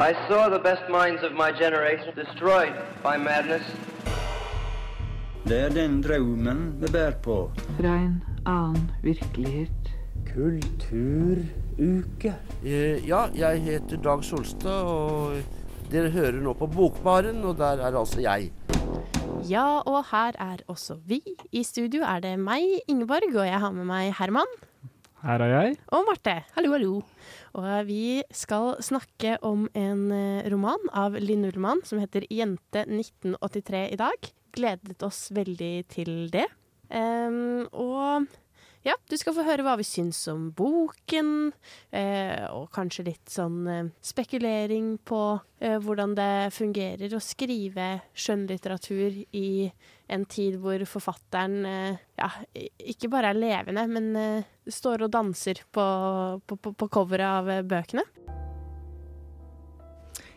I saw the best minds of my generation destroyed by madness. Det er den drømmen vi bærer på. Fra en annen virkelighet. Kulturuke. Eh, Ja, jeg heter Dag Solstad, og dere hører nå på Bokbaren, og der er altså jeg. Ja, og her er også vi. I studio er det meg, Ingeborg, og jeg har med meg Herman Her er jeg. og Marte. Hallo, hallo. Og vi skal snakke om en eh, roman av Linn Ullmann som heter 'Jente 1983' i dag. Gledet oss veldig til det. Um, og ja, du skal få høre hva vi syns om boken, eh, og kanskje litt sånn eh, spekulering på eh, hvordan det fungerer å skrive skjønnlitteratur i en tid hvor forfatteren eh, ja, ikke bare er levende, men eh, står og danser på, på, på, på coveret av eh, bøkene.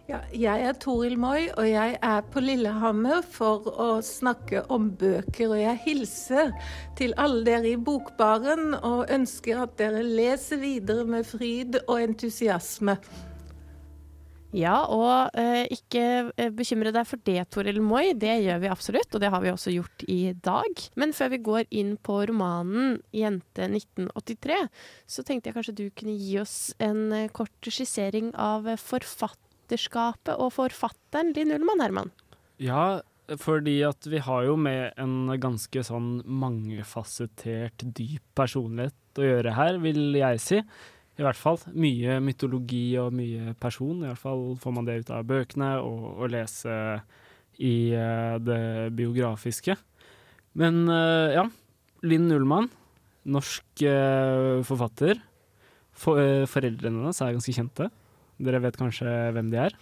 Ja, jeg er Toril Moi, og jeg er på Lillehammer for å snakke om bøker. Og jeg hilser til alle dere i Bokbaren og ønsker at dere leser videre med fryd og entusiasme. Ja, og eh, ikke eh, bekymre deg for det, Toril Moi. Det gjør vi absolutt, og det har vi også gjort i dag. Men før vi går inn på romanen 'Jente 1983', så tenkte jeg kanskje du kunne gi oss en eh, kort skissering av eh, forfatterskapet og forfatteren Linn Ullmann, Herman. Ja, fordi at vi har jo med en ganske sånn mangefasettert, dyp personlighet å gjøre her, vil jeg si. I hvert fall. Mye mytologi og mye person. I hvert fall får man det ut av bøkene og og lese i uh, det biografiske. Men uh, ja, Linn Ullmann, norsk uh, forfatter. For, foreldrene hennes er ganske kjente. Dere vet kanskje hvem de er?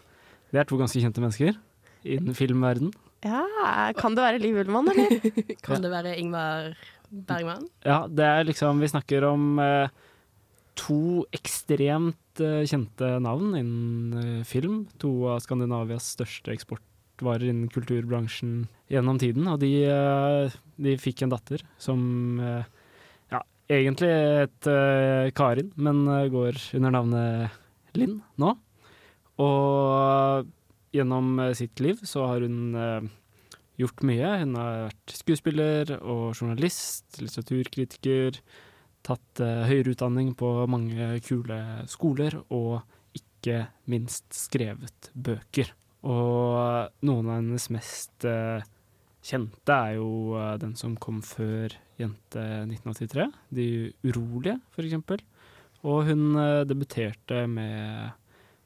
Det er to ganske kjente mennesker innen filmverden. Ja, kan det være Liv Ullmann, eller? Kan det være Ingmar Bergman? Ja, det er liksom Vi snakker om eh, to ekstremt eh, kjente navn innen eh, film. To av Skandinavias største eksportvarer innen kulturbransjen gjennom tiden. Og de, eh, de fikk en datter som ja, egentlig het Karin, men går under navnet Linn nå. Og gjennom sitt liv så har hun gjort mye. Hun har vært skuespiller og journalist, litteraturkritiker, tatt eh, høyere utdanning på mange kule skoler, og ikke minst skrevet bøker. Og noen av hennes mest eh, kjente er jo eh, den som kom før Jente 1983, De urolige, eksempel. Og hun debuterte med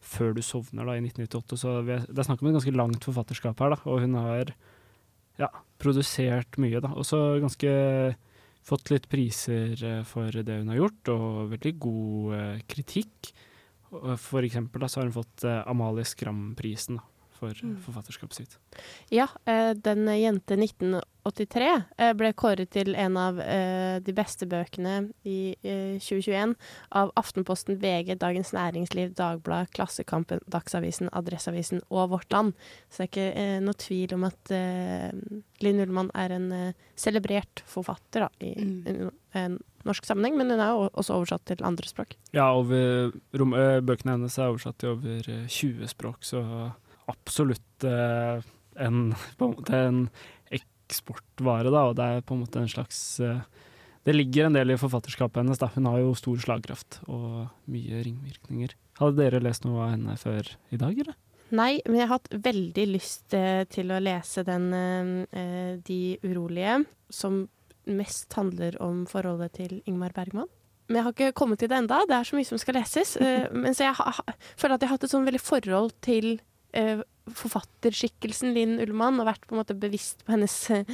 Før du sovner, da, i 1998, så det er snakk om et ganske langt forfatterskap her, da. Og hun har ja, produsert mye, da. Også ganske fått litt priser eh, for det hun har gjort, og veldig god eh, kritikk. For eksempel da, så har hun fått eh, Amalie Skram-prisen da, for eh, forfatterskapet sitt. Ja, eh, den Jente 1983 eh, ble kåret til en av eh, de beste bøkene i eh, 2021 av Aftenposten, VG, Dagens Næringsliv, Dagbladet, Klassekampen, Dagsavisen, Adresseavisen og Vårt Land. Så det er ikke noe tvil om at Linn Ullmann er en celebrert forfatter da, i en, en norsk sammenheng, men hun er jo også oversatt til andre språk. Ja, over, bøkene hennes er oversatt til over eh, 20 språk, så absolutt eh, en, på en måte en eksportvare, da, og det er på en måte en slags eh, Det ligger en del i forfatterskapet hennes, da. Hun har jo stor slagkraft og mye ringvirkninger. Hadde dere lest noe av henne før i dag, eller? Nei, men jeg har hatt veldig lyst eh, til å lese den eh, De urolige, som mest handler om forholdet til Ingmar Bergman. Men jeg har ikke kommet til det enda. Det er så mye som skal leses. Eh, men så jeg føler at jeg har hatt et sånn veldig forhold til forfatterskikkelsen Linn Ullmann, og vært på en måte bevisst på hennes eh,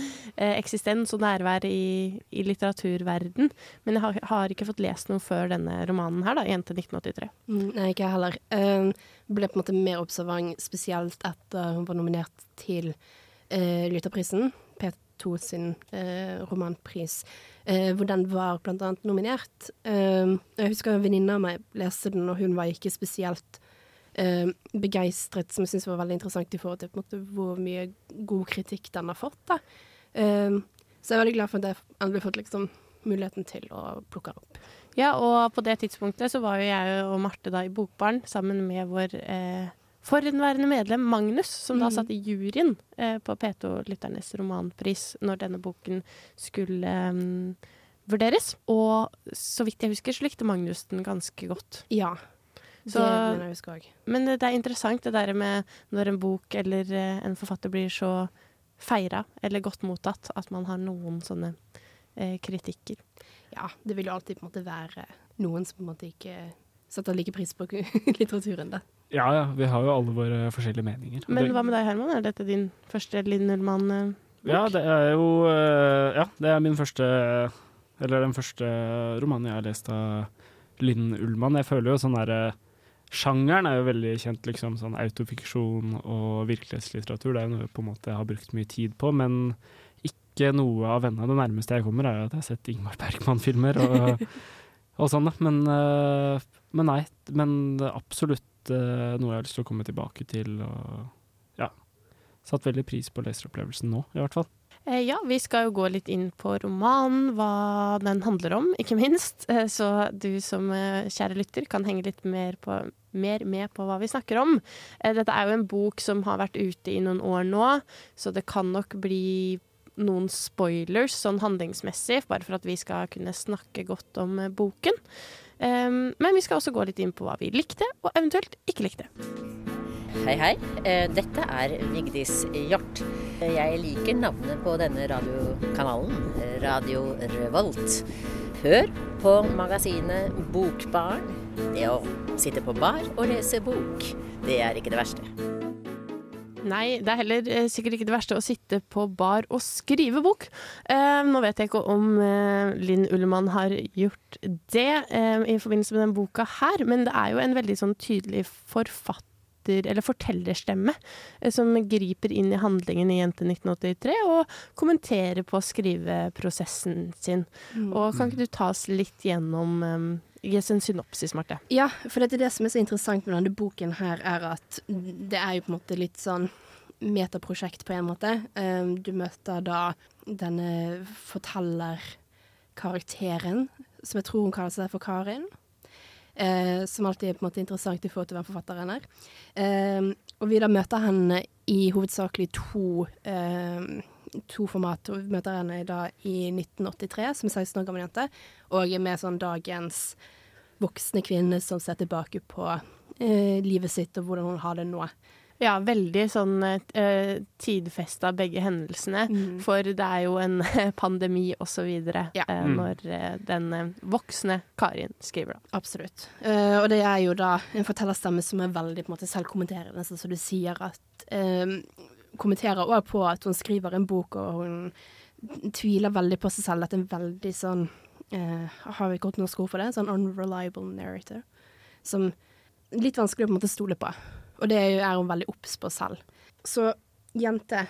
eksistens og nærvær i, i litteraturverden. Men jeg har, har ikke fått lest noe før denne romanen her, da, 'Jente 1983'. Mm, Nei, ikke jeg heller. Uh, ble på en måte mer observant spesielt etter hun var nominert til uh, Lytterprisen, P2 sin uh, romanpris, uh, hvor den var blant annet nominert. Um, jeg husker en venninne av meg leste den, og hun var ikke spesielt eh, begeistret, som jeg syns var veldig interessant i forhold til måte, hvor mye god kritikk den har fått. Da. Um, så jeg er veldig glad for at jeg endelig har fått liksom, muligheten til å plukke den opp. Ja, og på det tidspunktet så var jo jeg og Marte da i Bokbarn sammen med vår eh, forhenværende medlem Magnus, som da Mm. satt i juryen eh, på P2-lytternes romanpris når denne boken skulle eh, vurderes. Og så vidt jeg husker, så likte Magnus den ganske godt. Ja. Så- det. Men det er interessant det der med når en bok eller eh, en forfatter blir så feira eller godt mottatt at man har noen sånne eh, kritikker. Ja, det vil jo alltid på en måte være noen som på en måte ikke setter like pris på litteraturen. Da. Ja ja, vi har jo alle våre forskjellige meninger. Men hva med deg, Herman? Er dette din første Linn Ullmann-bok? Ja, det er jo eh, Ja, det er min første Eller den første romanen jeg har lest av Linn Ullmann. Jeg føler jo sånn derre Sjangeren er jo veldig kjent, liksom. Sånn autofiksjon og virkelighetslitteratur. Det er jo noe jeg på en måte har brukt mye tid på, men ikke noe av vennene. Det nærmeste jeg kommer, er jo at jeg har sett Ingmar Bergman-filmer og, og sånn. Men, eh, men nei. Men absolutt eh, noe jeg har lyst til å komme tilbake til. og ja, Satt veldig pris på leseropplevelsen nå, i hvert fall. Eh, ja, vi skal jo gå litt inn på romanen, hva den handler om, ikke minst. Eh, så du som eh, kjære lytter kan henge litt mer, på, mer med på hva vi snakker om. Dette er jo en bok som har vært ute i noen år nå, så det kan nok bli noen spoilers sånn handlingsmessig, bare for at vi skal kunne snakke godt om boken. Um, men vi skal også gå litt inn på hva vi likte, og eventuelt ikke likte. Hei, hei. Eh, Dette er Vigdis Hjort. Jeg liker navnet på denne radiokanalen, Radio Revolt. Hør på magasinet Bokbarn. Det å sitte på bar og lese bok, det er ikke det verste. Nei, det er heller eh, sikkert ikke det verste å sitte på bar og skrive bok. Eh, nå vet jeg ikke om eh, Linn Ullmann har gjort det eh, i forbindelse med denne boka her, men det er jo en veldig sånn tydelig forfatter, eller fortellerstemme, eh, som griper inn i handlingen i Jente 1983 og kommenterer på skriveprosessen sin. Og kan ikke du ta oss litt gjennom eh, Gi oss en synopsis, Marte. Ja, for det er det som er så interessant med denne boken her, er at det er jo på en måte litt sånn metaprosjekt på en måte. Um, du møter da denne fortellerkarakteren, som jeg tror hun kaller seg for Karin. Eh, som alltid er på en måte interessant i forhold til hvem forfatteren er. Eh, og vi da møter henne i hovedsakelig to um, to format. Vi møter henne da i 1983 som 16 år gammel jente, og med sånn dagens voksne kvinne som ser tilbake på eh, livet sitt og hvordan hun har det nå. Ja, veldig sånn uh, tidfesta begge hendelsene. For det er jo en pandemi og så videre Ja. uh, Mm. når uh, den eh, voksne Karin skriver det. Absolutt. Eh, og det er jo da en fortellerstemme som er veldig på en måte selvkommenterende, så du sier at eh, Kommenterer òg på at hun skriver en bok, og hun tviler veldig på seg selv. At en veldig sånn eh, Har vi ikke hatt noe ord for det? Sånn unreliable narrator. Som litt vanskelig å på en måte stole på. Og det er hun veldig obs på selv. Så jente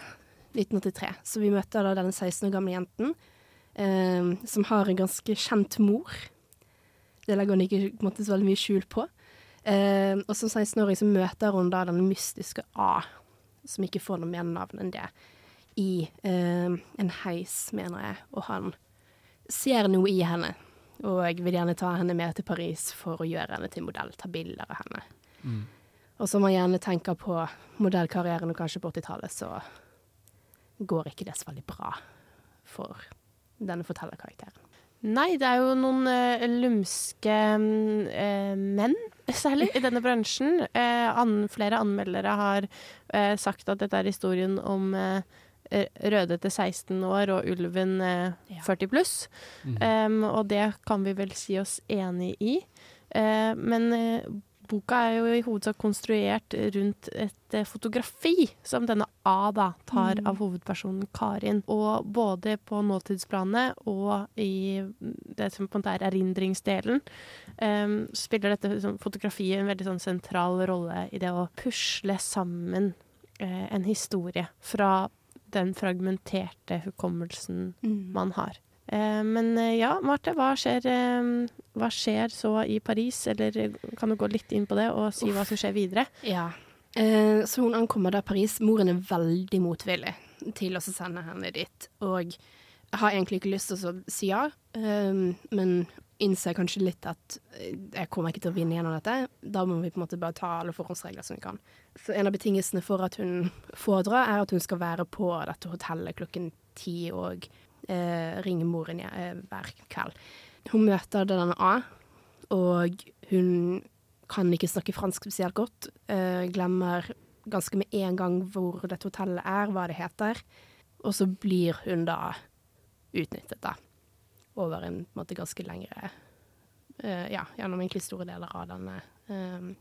1983. Så vi møter da denne 16 år gamle jenten eh, som har en ganske kjent mor. Det legger hun ikke måte, så veldig mye skjul på. Eh, og som 16-åring så møter hun da den mystiske A, som ikke får noe mer navn enn det, i eh, en heis, mener jeg. Og han ser noe i henne, og jeg vil gjerne ta henne med til Paris for å gjøre henne til modell, ta bilder av henne. Og som man gjerne tenker på modellkarrieren, og kanskje på 80-tallet, så går ikke det så veldig bra for denne fortellerkarakteren. Nei, det er jo noen uh, lumske eh, menn, særlig, i denne bransjen. Uh, an, flere anmeldere har sagt at dette er historien om Røde til Rødhette 16 år og ulven eh, 40 pluss. Um, og det kan vi vel si oss enig i. Eh, men boka er jo i hovedsak konstruert rundt et eh, fotografi som denne A da tar av hovedpersonen Karin. Og både på nåtidsplanet og i det som på en måte er erindringsdelen, um, spiller dette fotografiet en veldig sånn sentral rolle i det å pusle sammen uh, en historie fra den fragmenterte hukommelsen man har. Eh, men eh, ja, Marte, hva skjer, eh, hva skjer så i Paris? Eller kan du gå litt inn på det og si hva som skjer videre? Ja. Så hun ankommer da Paris. Moren er veldig motvillig til å sende henne dit. Og har egentlig ikke lyst til å si ja, men innser kanskje litt at jeg kommer ikke til å vinne gjennom dette. Da må vi på en måte bare ta alle forhåndsregler som vi kan. Så en av betingelsene for at hun får dra, er at hun skal være på dette hotellet klokken ti og eh, ringe moren eh, hver kveld. Hun møter denne A, og hun kan ikke snakke fransk spesielt godt. Eh, glemmer ganske med en gang hvor dette hotellet er, hva det heter. Og så blir hun da utnyttet, da. Over en, måte ganske lengre Ja, gjennom egentlig store deler av denne eh,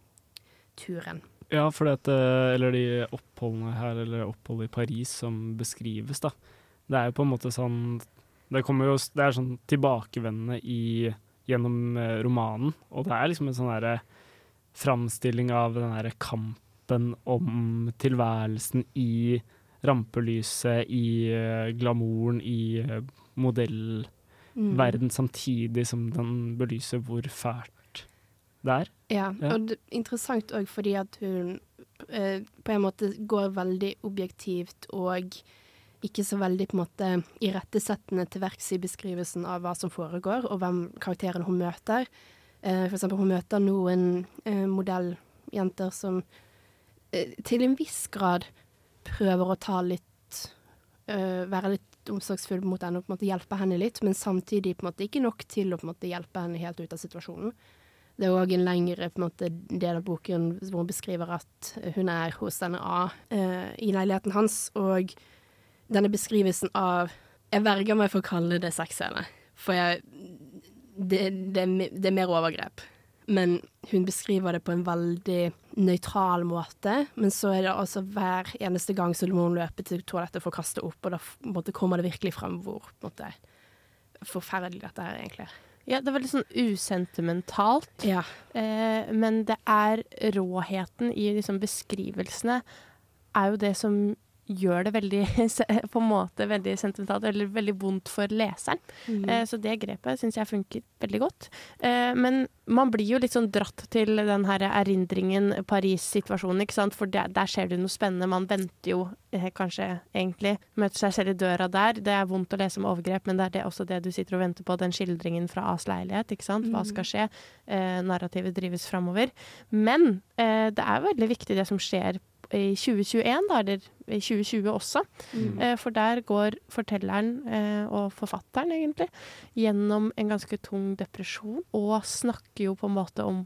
turen. Ja, for det, eller de oppholdene her, eller oppholdet i Paris som beskrives, da. Det er jo på en måte sånn Det jo Det er sånn tilbakevendende i gjennom eh, romanen, og det er liksom en sånn derre framstilling av den derre kampen om tilværelsen i rampelyset, i uh, glamouren, i uh, modellverden, mm. samtidig som den belyser hvor fælt det er. Ja, ja. og det er interessant òg fordi at hun eh, på en måte går veldig objektivt og ikke så veldig på en måte irettesettende til verks i beskrivelsen av hva som foregår, og hvem karakteren hun møter. Eh, for eksempel hun møter noen eh, modelljenter som eh, til en viss grad prøver å ta litt eh, Være litt omsorgsfull mot henne og på en måte hjelpe henne litt, men samtidig på en måte ikke nok til å på en måte hjelpe henne helt ut av situasjonen. Det er òg en lengre en måte, del av boken hvor hun beskriver at hun er hos denne A eh, i leiligheten hans, og denne beskrivelsen av Jeg verger meg for å kalle det sexscene, for jeg, det, det, det, er mer overgrep. Men hun beskriver det på en veldig nøytral måte. Men så er det altså hver eneste gang så må hun løpe til toalettet for å kaste opp, og da måte, kommer det virkelig frem hvor måte, forferdelig dette her egentlig er. Ja, det var litt sånn usentimentalt. Ja. Eh, men det er råheten i liksom, beskrivelsene er jo det som gjør det veldig på en måte veldig sentimentalt eller veldig vondt for leseren. Mm. Eh, så det grepet syns jeg funker veldig godt. Eh, men man blir jo litt sånn dratt til den her erindringen, Paris-situasjonen, ikke sant. For der, der skjer det noe spennende. Man venter jo eh, kanskje egentlig Møter seg selv i døra der. Det er vondt å lese om overgrep, men det er det, også det du sitter og venter på, den skildringen fra As leilighet, ikke sant. Hva skal mm. skje? Eh, narrativet drives framover. Men eh, det er veldig viktig det som skjer i 2021, da, eller i 2020 også. Mm. Eh, for der går fortelleren, eh, og forfatteren egentlig, gjennom en ganske tung depresjon, og snakker jo på en måte om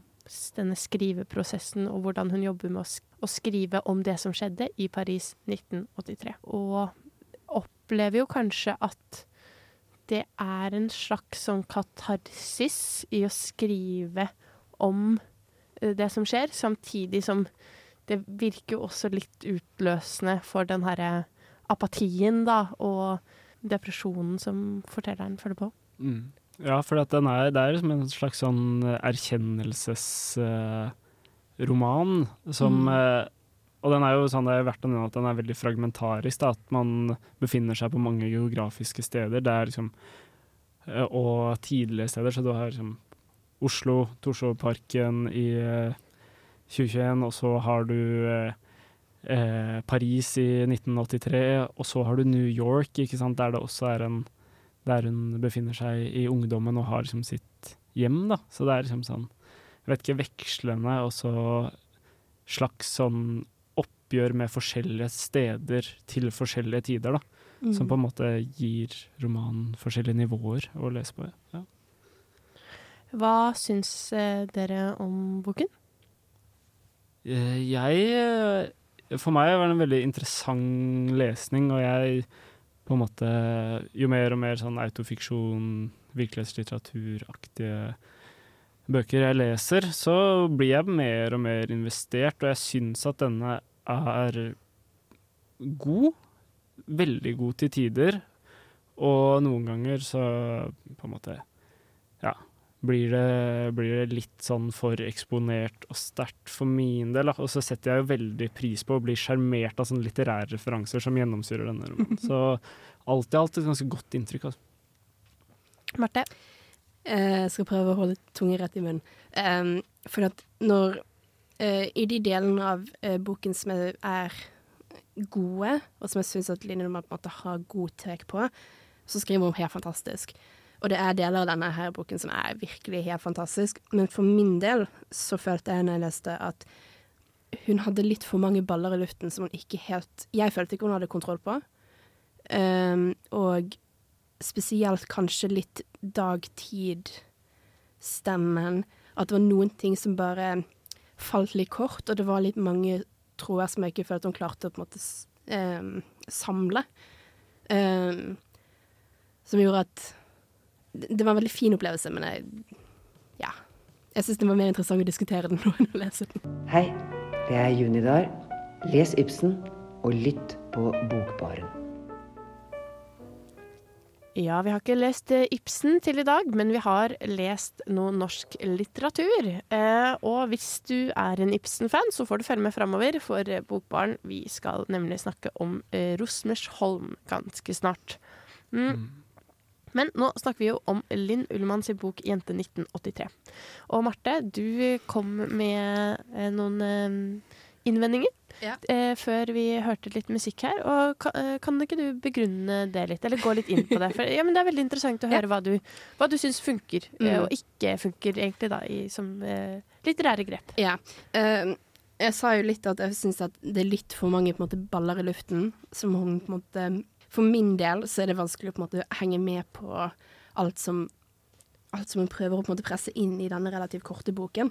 denne skriveprosessen og hvordan hun jobber med å, sk å skrive om det som skjedde i Paris 1983. Og opplever jo kanskje at det er en slags sånn katarsis i å skrive om eh, det som skjer, samtidig som det virker jo også litt utløsende for den herre apatien, da, og depresjonen som fortelleren følger på. Mm. Ja, for er, det er liksom en slags sånn erkjennelsesroman uh, som mm. uh, Og den er jo sånn det er verdt å nevne at den er veldig fragmentarisk. Da, at man befinner seg på mange geografiske steder. Det er liksom uh, Og tidlige steder. Så du har liksom Oslo, Torshovparken i 2021, og så har du eh, eh, Paris i 1983, og så har du New York, der det også er en Der hun befinner seg i ungdommen og har liksom sitt hjem, da. Så det er liksom sånn, jeg vet ikke, vekslende og så slags sånn oppgjør med forskjellige steder til forskjellige tider, da. Mm. Som på en måte gir romanen forskjellige nivåer å lese på. Ja. Hva syns eh, dere om boken? Eh, jeg eh, For meg var det en veldig interessant lesning, og jeg på en måte Jo mer og mer sånn autofiksjon, virkelighetslitteraturaktige bøker jeg leser, så blir jeg mer og mer investert, og jeg syns at denne er god. Veldig god til tider. Og noen ganger så på en måte blir det, blir det, litt sånn for eksponert og sterkt for min del. Og så setter jeg jo veldig pris på å bli sjarmert av sånne litterære referanser som gjennomsyrer denne romanen. Så alt i alt et ganske godt inntrykk. Altså. Marte? Eh, jeg skal prøve å holde tunga rett i munnen. Um, for at når uh, I de delene av uh, boken som er gode, og som jeg syns at Line Normann har god tek på, så skriver hun helt fantastisk. Og det er deler av denne her boken som er virkelig helt fantastisk. Men for min del så følte jeg når jeg leste at hun hadde litt for mange baller i luften som hun ikke helt Jeg følte ikke hun hadde kontroll på. Um, og spesielt kanskje litt dagtid-stemmen. At det var noen ting som bare falt litt kort, og det var litt mange tråder som jeg ikke følte hun klarte å på en måte um, samle. Um, som gjorde at det var en veldig fin opplevelse, men jeg ja. Jeg syns det var mer interessant å diskutere den nå enn å lese den. Hei, det er Junidar. Les Ibsen, og lytt på Bokbaren. Ja, vi har ikke lest eh, Ibsen til i dag, men vi har lest noe norsk litteratur. Eh, og hvis du er en Ibsen-fan, så får du følge med framover for eh, Bokbaren. Vi skal nemlig snakke om eh, Rosmersholm ganske snart. Mm. Men nå snakker vi jo om Linn Ullmann sin bok 'Jente 1983'. Og Marte, du kom med eh, noen eh, innvendinger Ja. eh, før vi hørte litt musikk her. Og kan, kan ikke du begrunne det litt, eller gå litt inn på det? For ja, men det er veldig interessant å høre hva du, hva du syns funker, Mm. og ikke funker, egentlig, da, i, som litterære grep. Ja. Uh, jeg sa jo litt at jeg syns at det er litt for mange måte, baller i luften. Som hun på en måte For min del så er det vanskelig å på en måte henge med på alt som Alt som hun prøver å på en måte presse inn i denne relativt korte boken.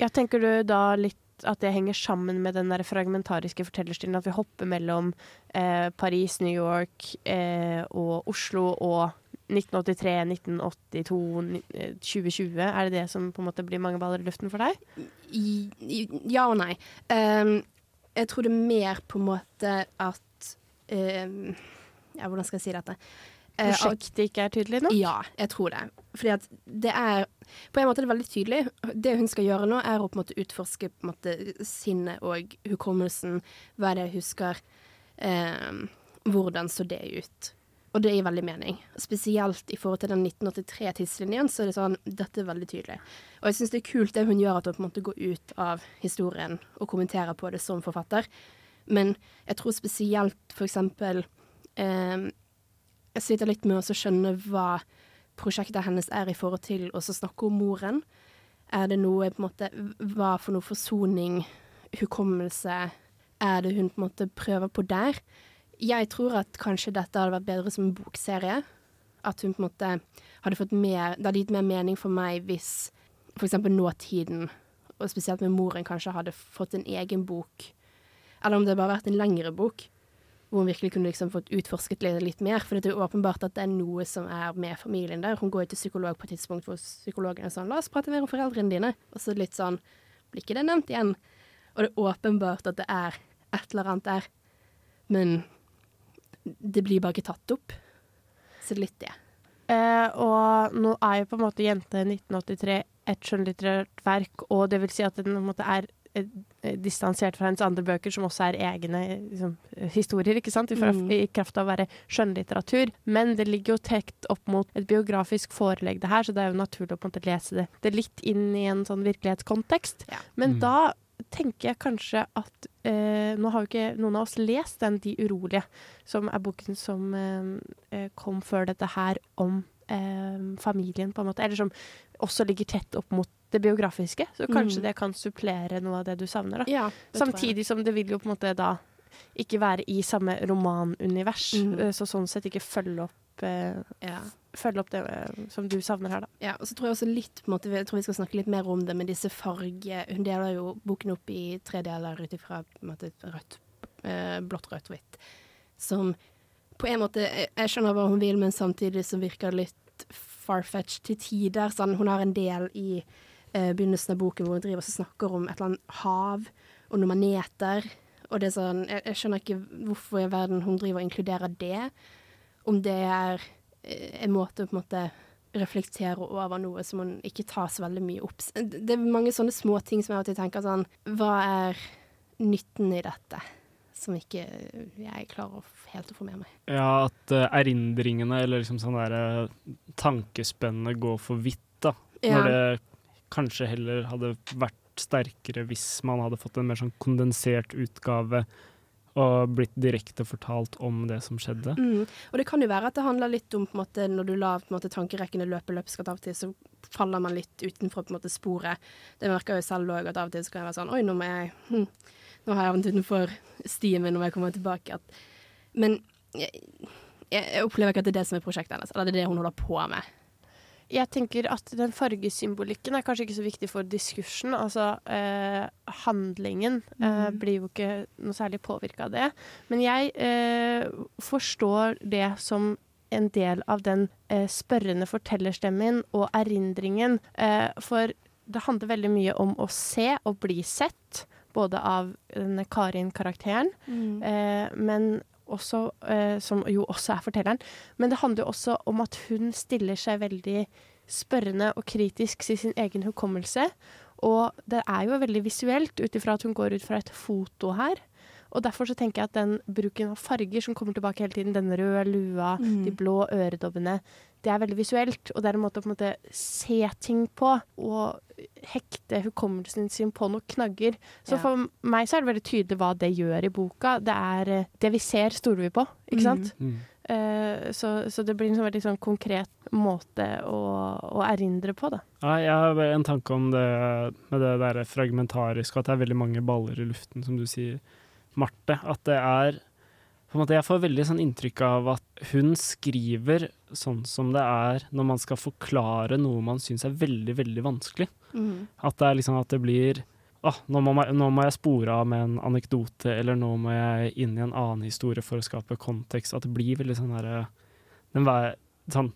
Ja, tenker du da litt at det henger sammen med den der fragmentariske fortellerstilen, at vi hopper mellom eh, Paris, New York eh, og Oslo og 1983, 1982, eh, 2020? Er det det som på en måte blir mange baller i luften for deg? Ja og nei. Um, jeg tror det er mer på en måte at ehm, Ja, hvordan skal jeg si dette? Eh, Prosjektet ikke er tydelig nok? Ja, jeg tror det. Fordi at det er På en måte er det veldig tydelig. Det hun skal gjøre nå, er å på en måte utforske på en måte sinnet og hukommelsen. Hva er det jeg husker? Eh, hvordan så det ut? Og det gir veldig mening. Spesielt i forhold til den 1983-tidslinjen, så er det sånn Dette er veldig tydelig. Og jeg syns det er kult det hun gjør, at hun på en måte går ut av historien og kommenterer på det som forfatter. Men jeg tror spesielt for eksempel eh, sliter litt med å skjønne hva prosjektet hennes er i forhold til å snakke om moren. Er det noe på en måte Hva for noe forsoning, hukommelse, er det hun på en måte prøver på der? Jeg tror at kanskje dette hadde vært bedre som en bokserie. At hun på en måte hadde fått mer Det hadde gitt mer mening for meg hvis f.eks. nåtiden, og spesielt med moren, kanskje hadde fått en egen bok. Eller om det bare hadde vært en lengre bok hvor hun virkelig kunne liksom fått utforsket det litt mer. For det er åpenbart at det er noe som er med familien der. Hun går jo til psykolog på et tidspunkt hvor psykologen er sånn 'La oss prate mer om foreldrene dine.' Og så litt sånn Blir ikke det nevnt igjen? Og det er åpenbart at det er et eller annet der. Men det blir bare ikke tatt opp. Så litt det. Eh, og nå er jo på en måte 'Jente 1983' et skjønnlitterært verk, og det vil si at den på en måte er distansert fra hennes andre bøker, som også er egne liksom, eh, historier, ikke sant? I, fra, Mm. I kraft av å være skjønnlitteratur. Men det ligger jo tekt opp mot et biografisk forelegg, det her, så det er jo naturlig å på en måte lese det, det litt inn i en sånn virkelighetskontekst. Men Mm. da tenker jeg kanskje at eh, Nå har jo ikke noen av oss lest den 'De urolige', som er boken som eh, eh, kom før dette her om eh, familien, på en måte. Eller som også ligger tett opp mot det biografiske. Så kanskje Mm. det kan supplere noe av det du savner. Da. Ja. Samtidig som det vil jo på en måte da ikke være i samme romanunivers. Mm. eh, Så sånn sett ikke følge opp eh, Ja. Følge opp det eh, som du savner her, da. Ja, og så tror jeg også litt på en måte, Jeg tror vi skal snakke litt mer om det med disse farge... Hun deler jo boken opp i tre deler ut ifra rødt, eh, blått, rødt, hvitt. Som på en måte Jeg jeg skjønner hva hun vil, men samtidig så virker det litt farfetched til tider. Sånn, hun har en del i eh, begynnelsen av boken hvor hun driver og snakker om et eller annet hav og noen maneter. Og det er sånn Jeg, jeg skjønner ikke hvorfor i verden hun driver og inkluderer det. Om det er eh, en måte å på en måte reflektere over noe som hun ikke tar så veldig mye opp. Det er mange sånne små ting som jeg alltid tenker sånn Hva er nytten i dette? Som ikke jeg klarer helt å få med meg. Ja, at eh, erindringene eller liksom sånn derre tankespennet går for vidt, da. Ja. Når det kanskje heller hadde vært sterkere hvis man hadde fått en mer sånn kondensert utgave og blitt direkte fortalt om det som skjedde. Mm. Og det kan jo være at det handler litt om på en måte, når du lar på en måte, tankerekkene løpe løpsk, at av og til så faller man litt utenfor på en måte, sporet. Det merker jeg jo selv òg, at av og til så kan jeg være sånn Oi, nå må jeg hm, Nå har jeg havnet utenfor stien min, nå må jeg komme tilbake. At, men jeg, jeg opplever ikke at det er det som er prosjektet hennes, eller det er det hun holder på med. Jeg tenker at den fargesymbolikken er kanskje ikke så viktig for diskursen. Altså eh, handlingen eh, Mhm. blir jo ikke noe særlig påvirka av det. Men jeg eh, forstår det som en del av den eh, spørrende fortellerstemmen og erindringen. Eh, for det handler veldig mye om å se og bli sett, både av denne Karin-karakteren, Mm. eh, men også, eh, som jo også er fortelleren. Men det handler jo også om at hun stiller seg veldig spørrende og kritisk til sin egen hukommelse. Og det er jo veldig visuelt ut ifra at hun går ut fra et foto her. Og derfor så tenker jeg at den bruken av farger som kommer tilbake hele tiden, den røde lua, Mm. de blå øredobbene, det er veldig visuelt. Og det er en måte å på en måte se ting på, og hekte hukommelsen sin på noen knagger. Så Ja. for meg så er det veldig tydelig hva det gjør i boka. Det er eh, det vi ser, stoler vi på, ikke sant? Mm. Eh, så, så det blir en sånn veldig sånn konkret måte å, å erindre på, da. Ja, jeg har bare en tanke om det med det der fragmentariske, at det er veldig mange baller i luften, som du sier, Marte. At det er måte, Jeg får veldig sånn inntrykk av at hun skriver sånn som det er når man skal forklare noe man syns er veldig, veldig vanskelig. Mm. At det er liksom at det blir Åh, nå, må man, nå må jeg spore av med en anekdote, eller nå må jeg inn i en annen historie for å skape kontekst. At det blir veldig sånn derre den vei- sånn,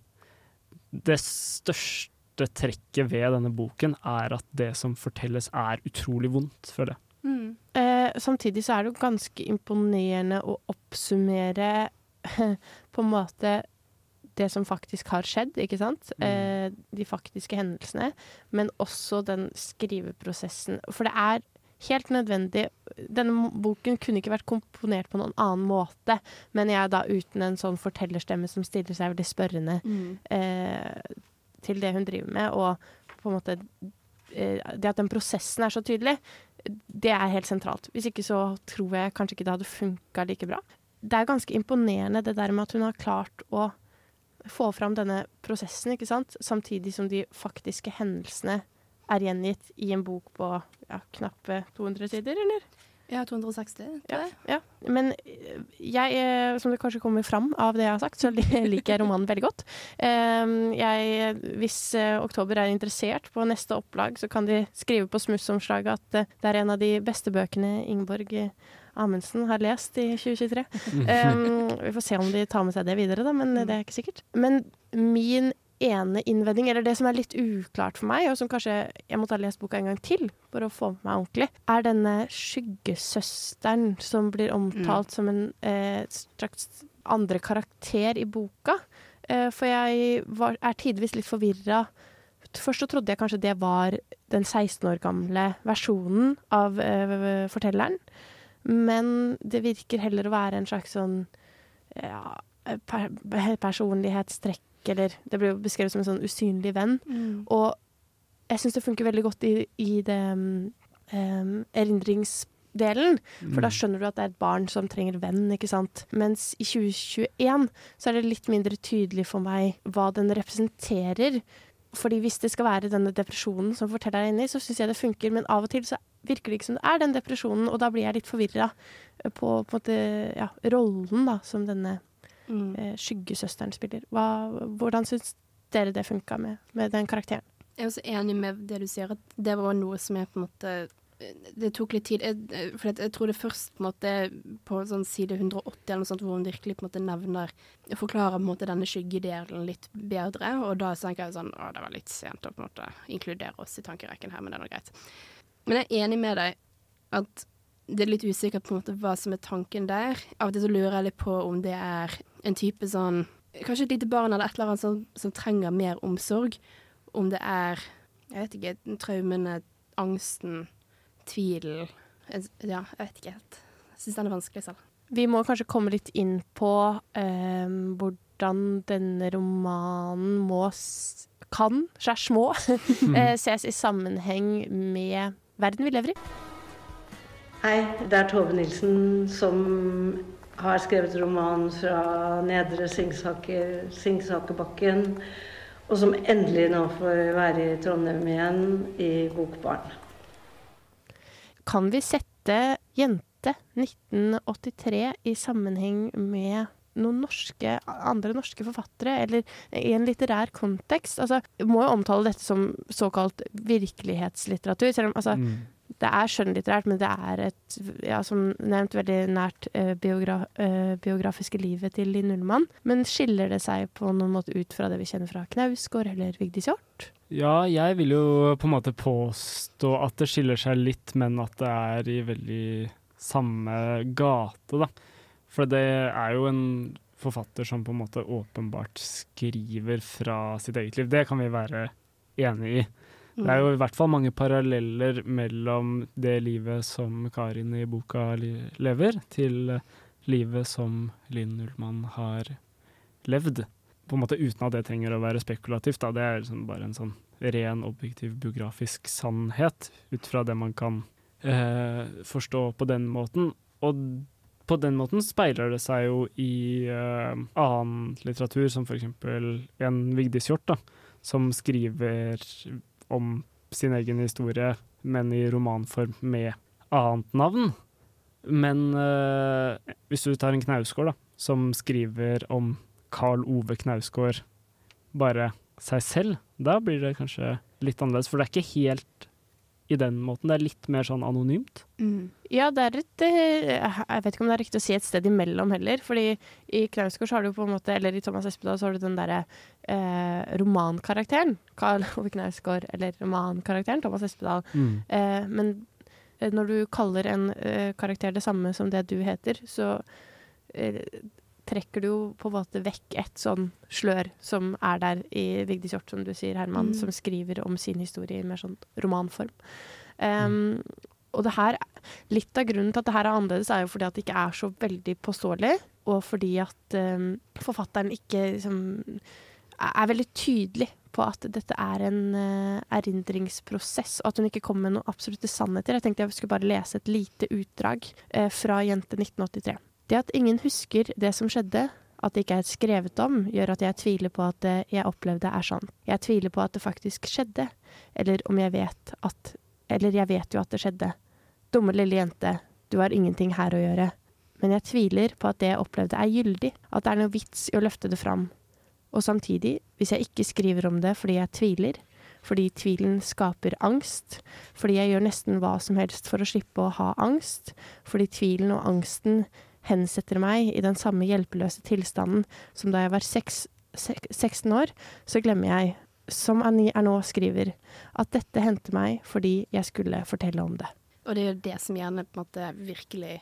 Det største trekket ved denne boken er at det som fortelles, er utrolig vondt, føler jeg. Mm. Eh, samtidig så er det jo ganske imponerende å oppsummere på en måte det som faktisk har skjedd, ikke sant? Eh, de faktiske hendelsene. Men også den skriveprosessen. For det er helt nødvendig Denne boken kunne ikke vært komponert på noen annen måte, men jeg er da uten en sånn fortellerstemme som stiller seg veldig spørrende Mm. eh, til det hun driver med, og på en måte eh, Det at den prosessen er så tydelig, det er helt sentralt. Hvis ikke så tror jeg kanskje ikke det hadde funka like bra. Det er ganske imponerende det der med at hun har klart å få fram denne prosessen, ikke sant? samtidig som de faktiske hendelsene er gjengitt i en bok på ja, knappe 200 sider, eller? Ja, 260. Ja, ja. Men eh, jeg, eh, som det kanskje kommer fram av det jeg har sagt, så liker jeg romanen veldig godt. Eh, Jeg, hvis eh, Oktober er interessert på neste opplag, så kan de skrive på smussomslaget at det er en av de beste bøkene Ingeborg Amundsen har lest i 2023. Um, vi får se om de tar med seg det videre, da, men det er ikke sikkert. Men min ene innvending, eller det som er litt uklart for meg, og som kanskje jeg måtte ha lest boka en gang til for å få med meg ordentlig, er denne skyggesøsteren som blir omtalt som en eh, straks andre karakter i boka. Eh, for jeg var, er tidvis litt forvirra. Først så trodde jeg kanskje det var den 16 år gamle versjonen av eh, fortelleren. Men det virker heller å være en slags sånn ja, per personlighetstrekk, eller det blir jo beskrevet som en sånn usynlig venn. Mm. Og jeg syns det funker veldig godt i, i det um, erindringsdelen. For da skjønner du at det er et barn som trenger venn, ikke sant. Mens i 2021 så er det litt mindre tydelig for meg hva den representerer. Fordi hvis det skal være denne depresjonen som forteller deg inni, så syns jeg det funker. Men av og til så virker det ikke som det er den depresjonen, og da blir jeg litt forvirra på, på en måte, ja, rollen da, som denne Mm. eh, skyggesøsteren spiller. Hva, hvordan syns dere det funka med, med den karakteren? Jeg er også enig med det du sier, at det var noe som jeg på en måte Det tok litt tid. Jeg, for jeg tror det først på en måte på sånn side 180 eller noe sånt, hvor hun virkelig på en måte nevner Forklarer på en måte denne skyggedelen litt bedre. Og da tenker jeg sånn Å, det var litt sent å på en måte inkludere oss i tankerekken her, men det er nå greit. Men jeg er enig med deg at det er litt usikkert på en måte hva som er tanken der. Av og til så lurer jeg litt på om det er en type sånn Kanskje et lite barn eller et eller annet som, som trenger mer omsorg. Om det er Jeg vet ikke. Traumene, angsten, tvilen Ja, jeg vet ikke helt. Jeg syns den er vanskelig selv. Vi må kanskje komme litt inn på eh, hvordan denne romanen må kan, slash må, eh, ses i sammenheng med verden vi lever i. Hei, det er Tove Nilsen som har skrevet roman fra Nedre Singsaker, Singsakerbakken, og som endelig nå får være i Trondheim igjen, i Bokbarn. Kan vi sette Jente 1983 i sammenheng med noen norske, andre norske forfattere, eller i en litterær kontekst? Altså, må jo omtale dette som såkalt virkelighetslitteratur, selv om altså, Mm. Det er skjønnlitterært, men det er et, ja, som nevnt, veldig nært eh, biogra eh, biografiske livet til Linn Ullmann. Men skiller det seg på noen måte ut fra det vi kjenner fra Knausgård eller Vigdis Hjorth? Ja, jeg vil jo på en måte påstå at det skiller seg litt, men at det er i veldig samme gate, da. For det er jo en forfatter som på en måte åpenbart skriver fra sitt eget liv. Det kan vi være enig i. Det er jo i hvert fall mange paralleller mellom det livet som Karin i boka lever, til livet som Linn Ullmann har levd. På en måte uten at det trenger å være spekulativt. Da. Det er liksom bare en sånn ren, objektiv biografisk sannhet, ut fra det man kan eh, forstå på den måten. Og på den måten speiler det seg jo i eh, annen litteratur, som f.eks. en Vigdis Hjorth, som skriver om sin egen historie, men i romanform med annet navn. Men eh, hvis du tar en Knausgård, da, som skriver om Karl Ove Knausgård, bare seg selv, da blir det kanskje litt annerledes. For det er ikke helt i den måten. Det er litt mer sånn anonymt. Ja, det er et eh, Jeg vet ikke om det er riktig å si et sted imellom heller. fordi i Knausgård har du på en måte, eller i Thomas Espedal så har du den derre eh, romankarakteren. Karl Ove Knausgård, eller romankarakteren Thomas Espedal. Mm. Eh, men eh, når du kaller en eh, karakter det samme som det du heter, så eh, trekker du jo på en måte vekk et sånn slør som er der i Vigdis Hjorth, som du sier, Herman, Mm. som skriver om sin historie i mer sånn romanform. Um, Og det her, litt av grunnen til at det her er annerledes, er jo fordi at det ikke er så veldig påståelig, og fordi at um, forfatteren ikke liksom er veldig tydelig på at dette er en uh, erindringsprosess, og at hun ikke kommer med noen absolutte sannheter. Jeg tenkte jeg skulle bare lese et lite utdrag uh, fra Jente 1983. Det at ingen husker det som skjedde, at det ikke er skrevet om, gjør at jeg tviler på at det jeg opplevde er sant. Jeg tviler på at det faktisk skjedde, eller om jeg vet at Eller jeg vet jo at det skjedde. Dumme lille jente, du har ingenting her å gjøre. Men jeg tviler på at det jeg opplevde er gyldig, at det er noe vits i å løfte det fram. Og samtidig, hvis jeg ikke skriver om det fordi jeg tviler, fordi tvilen skaper angst, fordi jeg gjør nesten hva som helst for å slippe å ha angst, fordi tvilen og angsten hensetter meg i den samme hjelpeløse tilstanden som da jeg var seks, 16 år, så glemmer jeg, som Annie Ernaux skriver, at dette hendte meg fordi jeg skulle fortelle om det. Og det er jo det som gjerne på en måte virkelig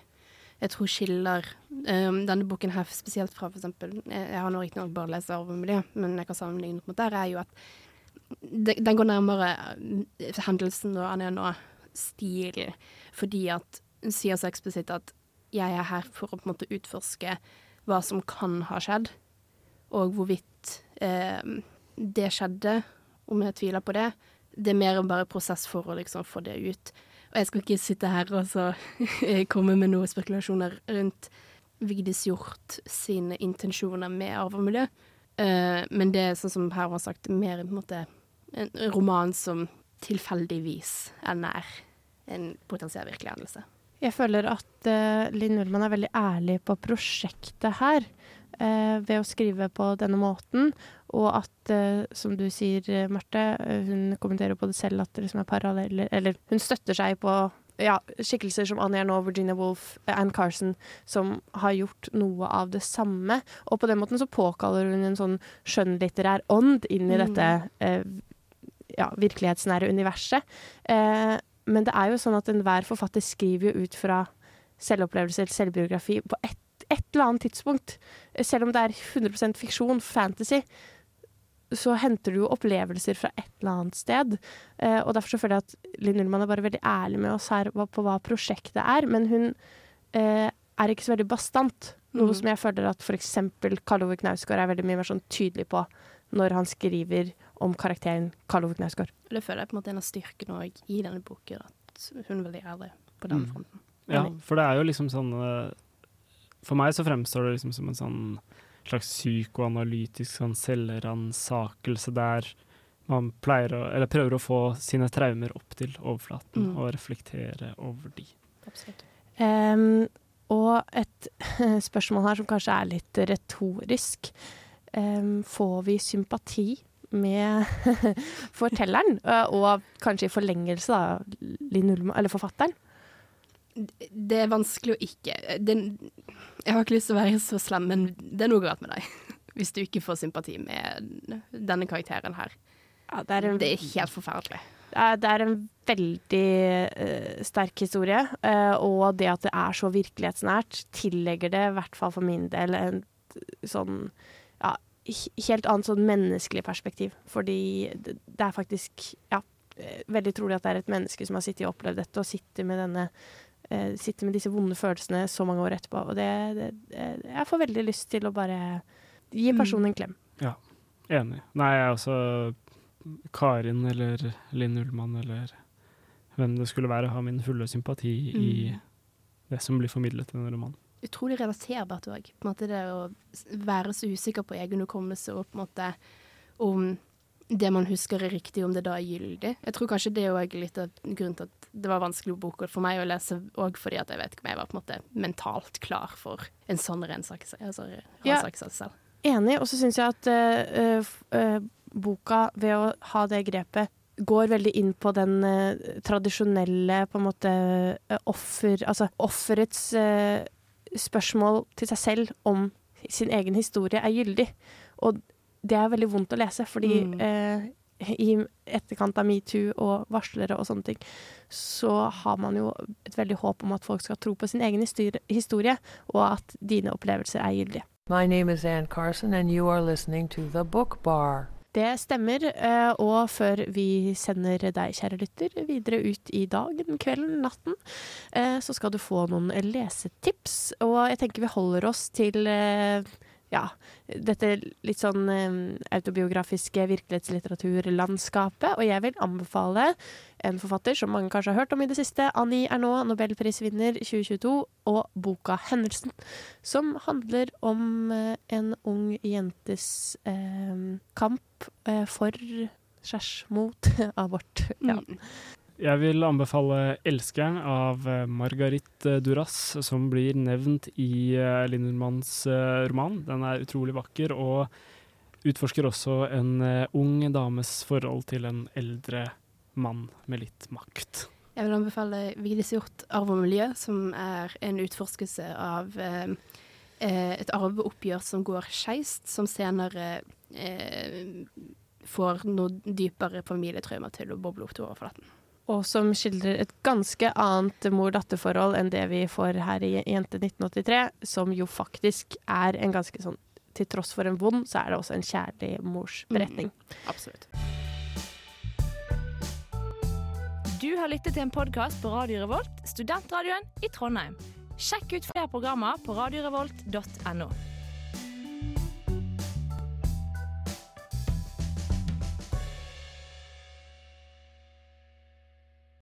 jeg tror skiller um, denne boken her spesielt fra eksempel Jeg, har nå riktignok bare lest Arv miljø, men jeg kan sammenligne mot der, er jo at de, den går nærmere uh, hendelsen og Anja nå-stil, fordi at hun sier så eksplisitt at jeg er her for å på en måte utforske hva som kan ha skjedd, og hvorvidt eh, det skjedde, om jeg tviler på det. Det er mer enn bare prosess for å liksom få det ut. Og jeg skal ikke sitte her og så komme med noen spekulasjoner rundt Vigdis Hjort sine intensjoner med arv og miljø. Eh, men det er sånn som her var sagt, mer en, måte, en roman som tilfeldigvis er nær en potensiell virkelig hendelse. Jeg føler at uh, Linn Ullmann er veldig ærlig på prosjektet her, uh, ved å skrive på denne måten. Og at, uh, som du sier, Marte, hun kommenterer på det selv at det liksom er paralleller Eller hun støtter seg på ja, skikkelser som Annie Ernaux, Virginia Woolf, Anne Carson, som har gjort noe av det samme. Og på den måten så påkaller hun en sånn skjønnlitterær ånd inn i Mm. dette ja, virkelighetsnære universet. Eh, men det er jo sånn at enhver forfatter skriver jo ut fra selvopplevelse eller selvbiografi på et, et eller annet tidspunkt. Selv om det er 100% fiksjon, fantasy, så henter du jo opplevelser fra et eller annet sted. Eh, og derfor så føler jeg at Linn Ullmann er bare veldig ærlig med oss her på hva prosjektet er. Men hun eh, er ikke så veldig bastant. Noe mm. som jeg føler at f.eks. Karl Ove Knausgård er veldig mye mer sånn tydelig på når han skriver om karakteren Karl Ove Knausgård. Det føler jeg på en måte en av styrkene òg i denne boken, at hun er veldig ærlig på den Mm. fronten. Ja, for det er jo liksom sånn eh, For meg så fremstår det liksom som en sånn slags psykoanalytisk sånn selvransakelse der man pleier å, eller prøver å få sine traumer opp til overflaten Mm. og reflektere over de. Absolutt. Um, og et spørsmål her som kanskje er litt retorisk. Um, får vi sympati med fortelleren, eh, og kanskje i forlengelse da, Linn Ullmann, eller forfatteren? Det er vanskelig å ikke det, Jeg har ikke lyst til å være så slem, men det er noe galt med deg. Hvis du ikke får sympati med denne karakteren her. Ja, det, er en, Det er helt forferdelig. det er- en veldig uh, sterk historie, uh, og det at det er så virkelighetsnært, tillegger det, i hvert fall for min del, en sånn helt annet sånn menneskelig perspektiv. Fordi det, det er faktisk ja, eh, veldig trolig at det er et menneske som har sittet og opplevd dette, og sitter med denne eh, sitter med disse vonde følelsene så mange år etterpå. Og det, det, Jeg får veldig lyst til å bare gi personen en klem. Ja, enig. Nei, jeg er også Karin eller Linn Ullmann eller hvem det skulle være, har min fulle sympati i Mm. det som blir formidlet i denne romanen. Utrolig relaterbart òg. Det å være så usikker på egen hukommelse og på en måte om det man husker er riktig, om det da er gyldig. Jeg tror kanskje det er litt av grunnen til at det var vanskelig bok for meg å lese, òg fordi at jeg vet ikke om jeg var på en måte mentalt klar for en sånn rensakelse altså, Ja. selv. Enig, og så syns jeg at eh, eh, boka, ved å ha det grepet, går veldig inn på den eh, tradisjonelle på en måte offer... Altså offerets eh, spørsmål til seg selv om sin egen historie er gyldig. Og det er veldig vondt å lese, fordi Mm. eh, i etterkant av metoo og varslere og sånne ting, så har man jo et veldig håp om at folk skal tro på sin egen historie, og at dine opplevelser er gyldige. My name is Ann Carson, and you are listening to The Book Bar. Det stemmer, eh, og før vi sender deg, kjære lytter, videre ut i dagen, kvelden, natten, eh, så skal du få noen lesetips. Og jeg tenker vi holder oss til eh, ja, dette litt sånn eh, autobiografiske virkelighetslitteraturlandskapet. Og jeg vil anbefale en forfatter som mange kanskje har hørt om i det siste, Annie Ernaux, nobelprisvinner 2022, og boka 'Hendelsen', som handler om eh, en ung jentes eh, kamp for slash mot abort. Ja. Jeg vil anbefale 'Elskeren' av eh, Margarit eh, Duras, som blir nevnt i eh, eh, roman. Den er utrolig vakker, og utforsker også en ung dames forhold til en eldre mann med litt makt. Jeg vil anbefale Vigdis Hjorth 'Arv og miljø', som er en utforskelse av eh, et arveoppgjør som går skeist, som senere eh, får noe dypere familietraumer til å boble opp til overflaten. Og som skildrer et ganske annet mor-datter-forhold enn det vi får her i Jente 1983, som jo faktisk er en ganske sånn Til tross for en vond, så er det også en kjærlig mors beretning. Absolutt. Du har lyttet til en podkast på Radio Revolt, studentradioen i Trondheim. Sjekk ut flere programmer på radiorevolt.no.